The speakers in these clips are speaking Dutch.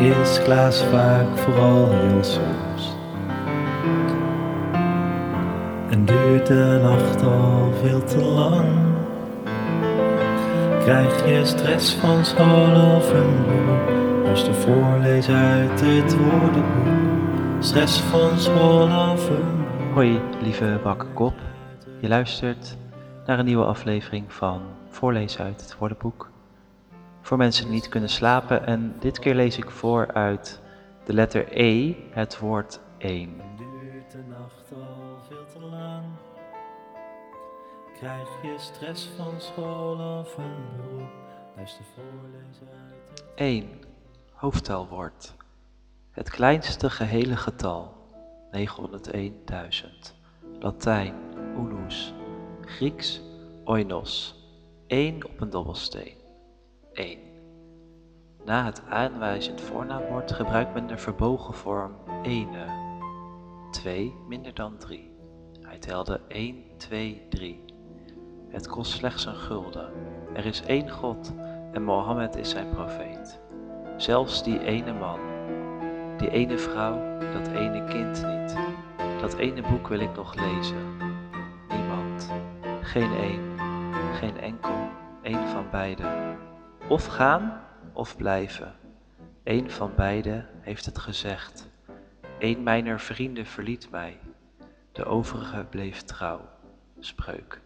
is Klaas vaak vooral heel soms. En duurt de nacht al veel te lang. Krijg je stress van school of een boek? Als de voorlees uit het woordenboek. Stress van school of een. Hoi, lieve bakkenkop. Je luistert naar een nieuwe aflevering van Voorlees uit het woordenboek. Voor mensen die niet kunnen slapen en dit keer lees ik voor uit de letter E, het woord één. Duurt de nacht al veel te lang? Krijg je stress van school of een beroep? Luister voorlezen uit het 1. Hoofdtelwoord. Het kleinste gehele getal. 901.000. Latijn. Unus. Grieks. Oinos. 1 op een dobbelsteen. 1. Na het aanwijzend voornaamwoord gebruikt men de verbogen vorm ene. 2 minder dan 3. Hij telde 1, 2, 3. Het kost slechts een gulden. Er is één God en Mohammed is zijn profeet. Zelfs die ene man, die ene vrouw, dat ene kind niet. Dat ene boek wil ik nog lezen. Niemand. Geen één. Geen enkel. Eén van beiden. Of gaan of blijven. Eén van beiden heeft het gezegd. Een mijner vrienden verliet mij. De overige bleef trouw. Spreuk.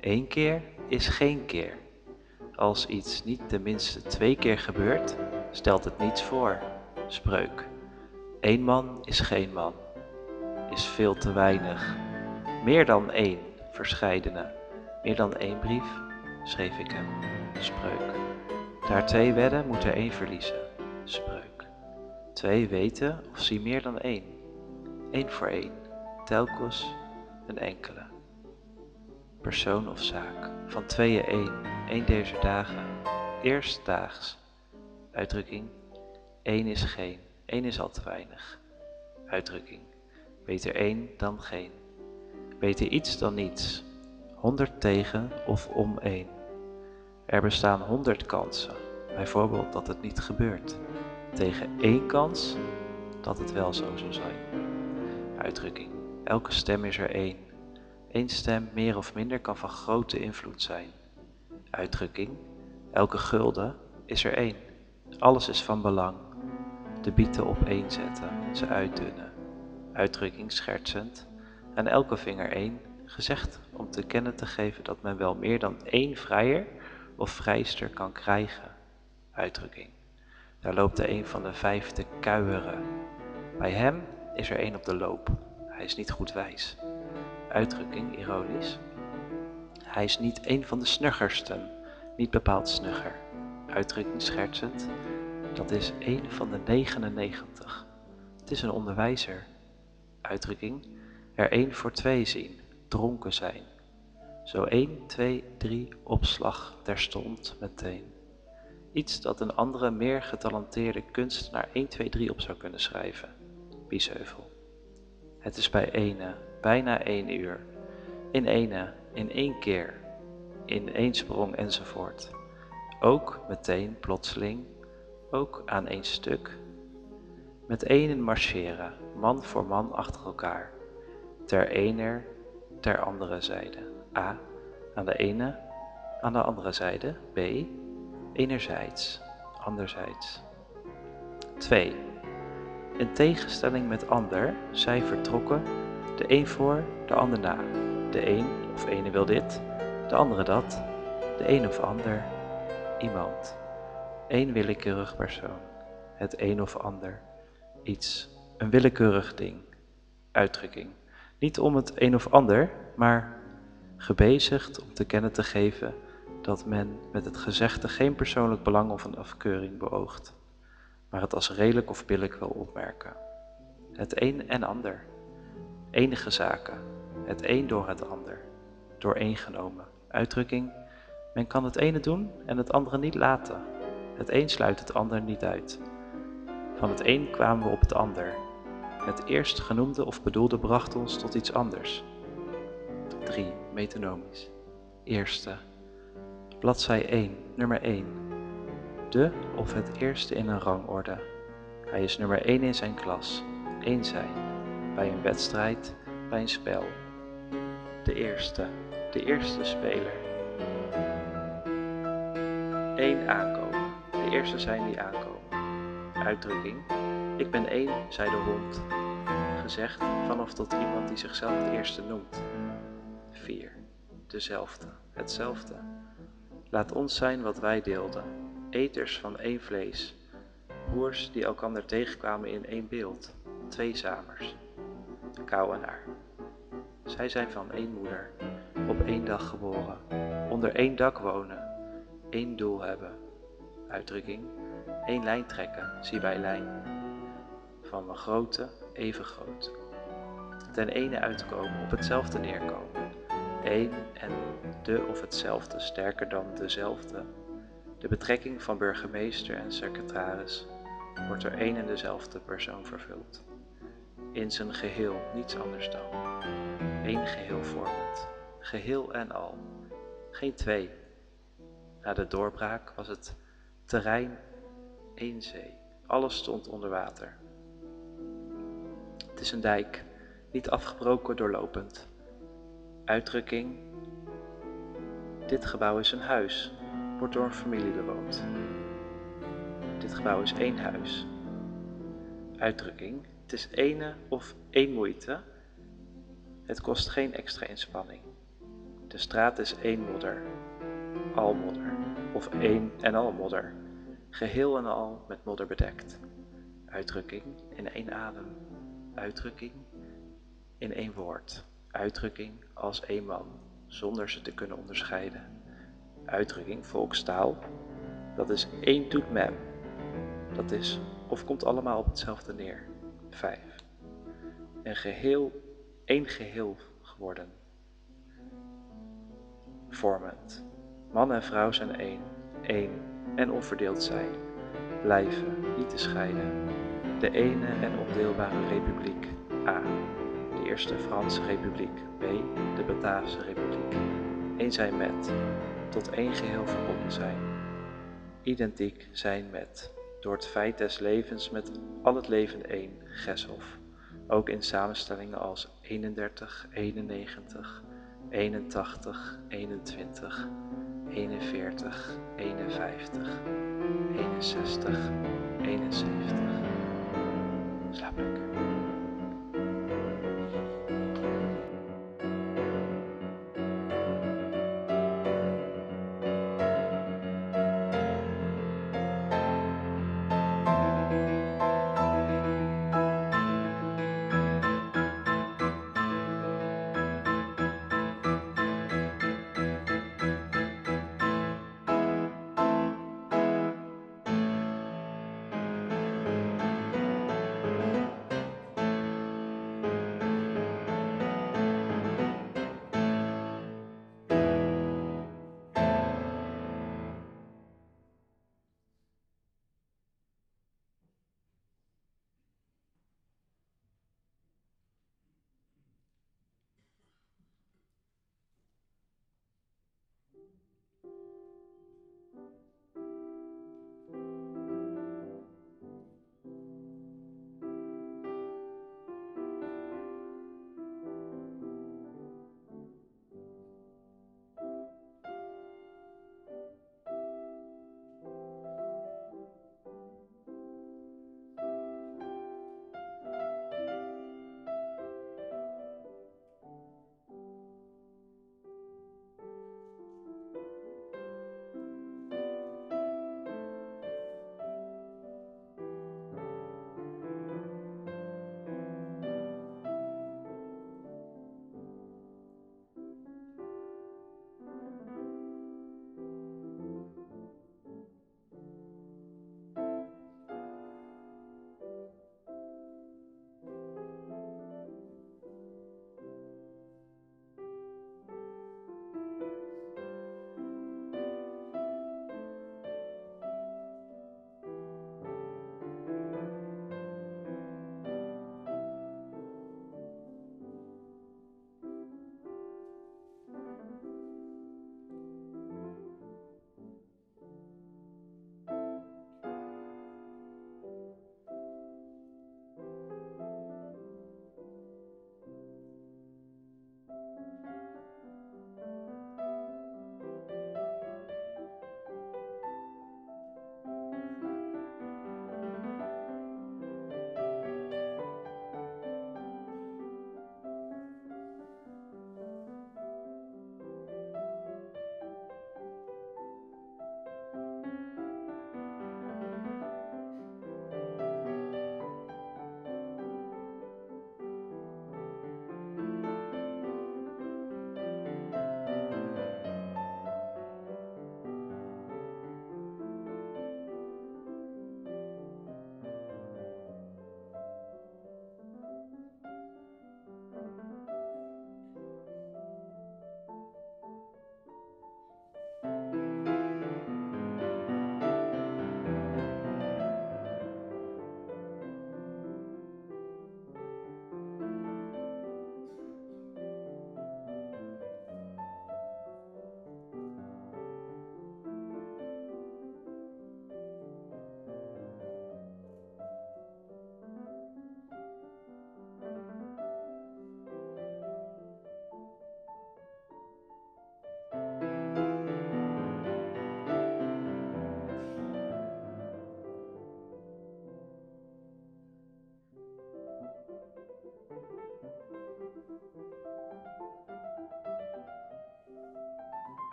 Eén keer is geen keer. Als iets niet tenminste twee keer gebeurt, stelt het niets voor. Spreuk. Eén man is geen man. Is veel te weinig. Meer dan één, verscheidene. Meer dan één brief, schreef ik hem. Spreuk. Daar twee wedden, moet er één verliezen. Spreuk. Twee weten of zie meer dan één. Eén voor één, telkens een enkele. Persoon of zaak. Van tweeën één, één deze dagen. Eerstdaags. Uitdrukking. één is geen, één is al te weinig. Uitdrukking. Beter één dan geen. Beter iets dan niets. Honderd tegen of om één. Er bestaan honderd kansen, bijvoorbeeld dat het niet gebeurt. Tegen één kans dat het wel zo zou zijn. Uitdrukking. Elke stem is er één. Eén stem meer of minder kan van grote invloed zijn. Uitdrukking. Elke gulden is er één. Alles is van belang. De bieten opeenzetten, ze uitdunnen. Uitdrukking schertsend. Aan elke vinger één, gezegd om te kennen te geven dat men wel meer dan één vrijer of vrijster kan krijgen. Uitdrukking. Daar loopt de een van de vijf te kuieren. Bij hem is er één op de loop. Hij is niet goed wijs. Uitdrukking ironisch. Hij is niet een van de snuggersten, niet bepaald snugger. Uitdrukking schertsend. Dat is één van de 99. Het is een onderwijzer. Uitdrukking. Er één voor twee zien, dronken zijn. Zo 1, 2, 3 opslag terstond meteen. Iets dat een andere, meer getalenteerde kunstenaar 1, 2, 3 op zou kunnen schrijven. Biesheuvel. Het is bij ene, bijna één uur. In ene, in één keer. In één sprong enzovoort. Ook meteen, plotseling. Ook aan één stuk. Met één marcheren, man voor man achter elkaar. Ter eener, ter andere zijde. A. Aan de ene, aan de andere zijde. B. Enerzijds, anderzijds. 2. In tegenstelling met ander, zij vertrokken, de een voor, de ander na. De een of ene wil dit, de andere dat, de een of ander, iemand. Eén willekeurig persoon, het een of ander, iets, een willekeurig ding, uitdrukking. Niet om het een of ander, maar gebezigd om te kennen te geven dat men met het gezegde geen persoonlijk belang of een afkeuring beoogt, maar het als redelijk of billijk wil opmerken. Het een en ander. Enige zaken. Het een door het ander. Dooreengenomen. Uitdrukking. Men kan het ene doen en het andere niet laten. Het een sluit het ander niet uit. Van het een kwamen we op het ander. Het eerst genoemde of bedoelde bracht ons tot iets anders. 3. Metonomisch. Eerste. Bladzij 1, nummer 1. De of het eerste in een rangorde. Hij is nummer 1 in zijn klas. Eén zijn. Bij een wedstrijd, bij een spel. De eerste, de eerste speler. Eén aankomen. De eerste zijn die aankomen. Uitdrukking. Ik ben één, zei de hond. Gezegd vanaf tot iemand die zichzelf het eerste noemt. 4. Dezelfde, hetzelfde. Laat ons zijn wat wij deelden, eters van één vlees, broers die elkander tegenkwamen in één beeld, tweezamers. Kou en haar. Zij zijn van één moeder, op één dag geboren, onder één dak wonen, één doel hebben. Uitdrukking, één lijn trekken, zie bij lijn. Van een grote, even groot. Ten ene uitkomen, op hetzelfde neerkomen. Eén en de of hetzelfde, sterker dan dezelfde. De betrekking van burgemeester en secretaris wordt door één en dezelfde persoon vervuld. In zijn geheel, niets anders dan. Eén geheel vormend, geheel en al. Geen twee. Na de doorbraak was het terrein één zee. Alles stond onder water. Het is een dijk, niet afgebroken doorlopend. Uitdrukking. Dit gebouw is een huis, wordt door een familie bewoond. Dit gebouw is één huis. Uitdrukking. Het is ene of één moeite. Het kost geen extra inspanning. De straat is één modder. Al modder. Of één en al modder. Geheel en al met modder bedekt. Uitdrukking in één adem. Uitdrukking in één woord. Uitdrukking als één man, zonder ze te kunnen onderscheiden. Uitdrukking volkstaal. Dat is één doet mem. Dat is of komt allemaal op hetzelfde neer. 5. Een geheel, één geheel geworden. Vormend. Man en vrouw zijn één, één en onverdeeld zijn. Blijven, niet te scheiden. De ene en ondeelbare republiek. A. Eerste Franse Republiek. B. De Bataafse Republiek. Eén zijn met. Tot één geheel verbonden zijn. Identiek zijn met door het feit des levens met al het leven één, Geshof. Ook in samenstellingen als 31, 91, 81, 21, 41, 51, 61, 71. Slaap lekker.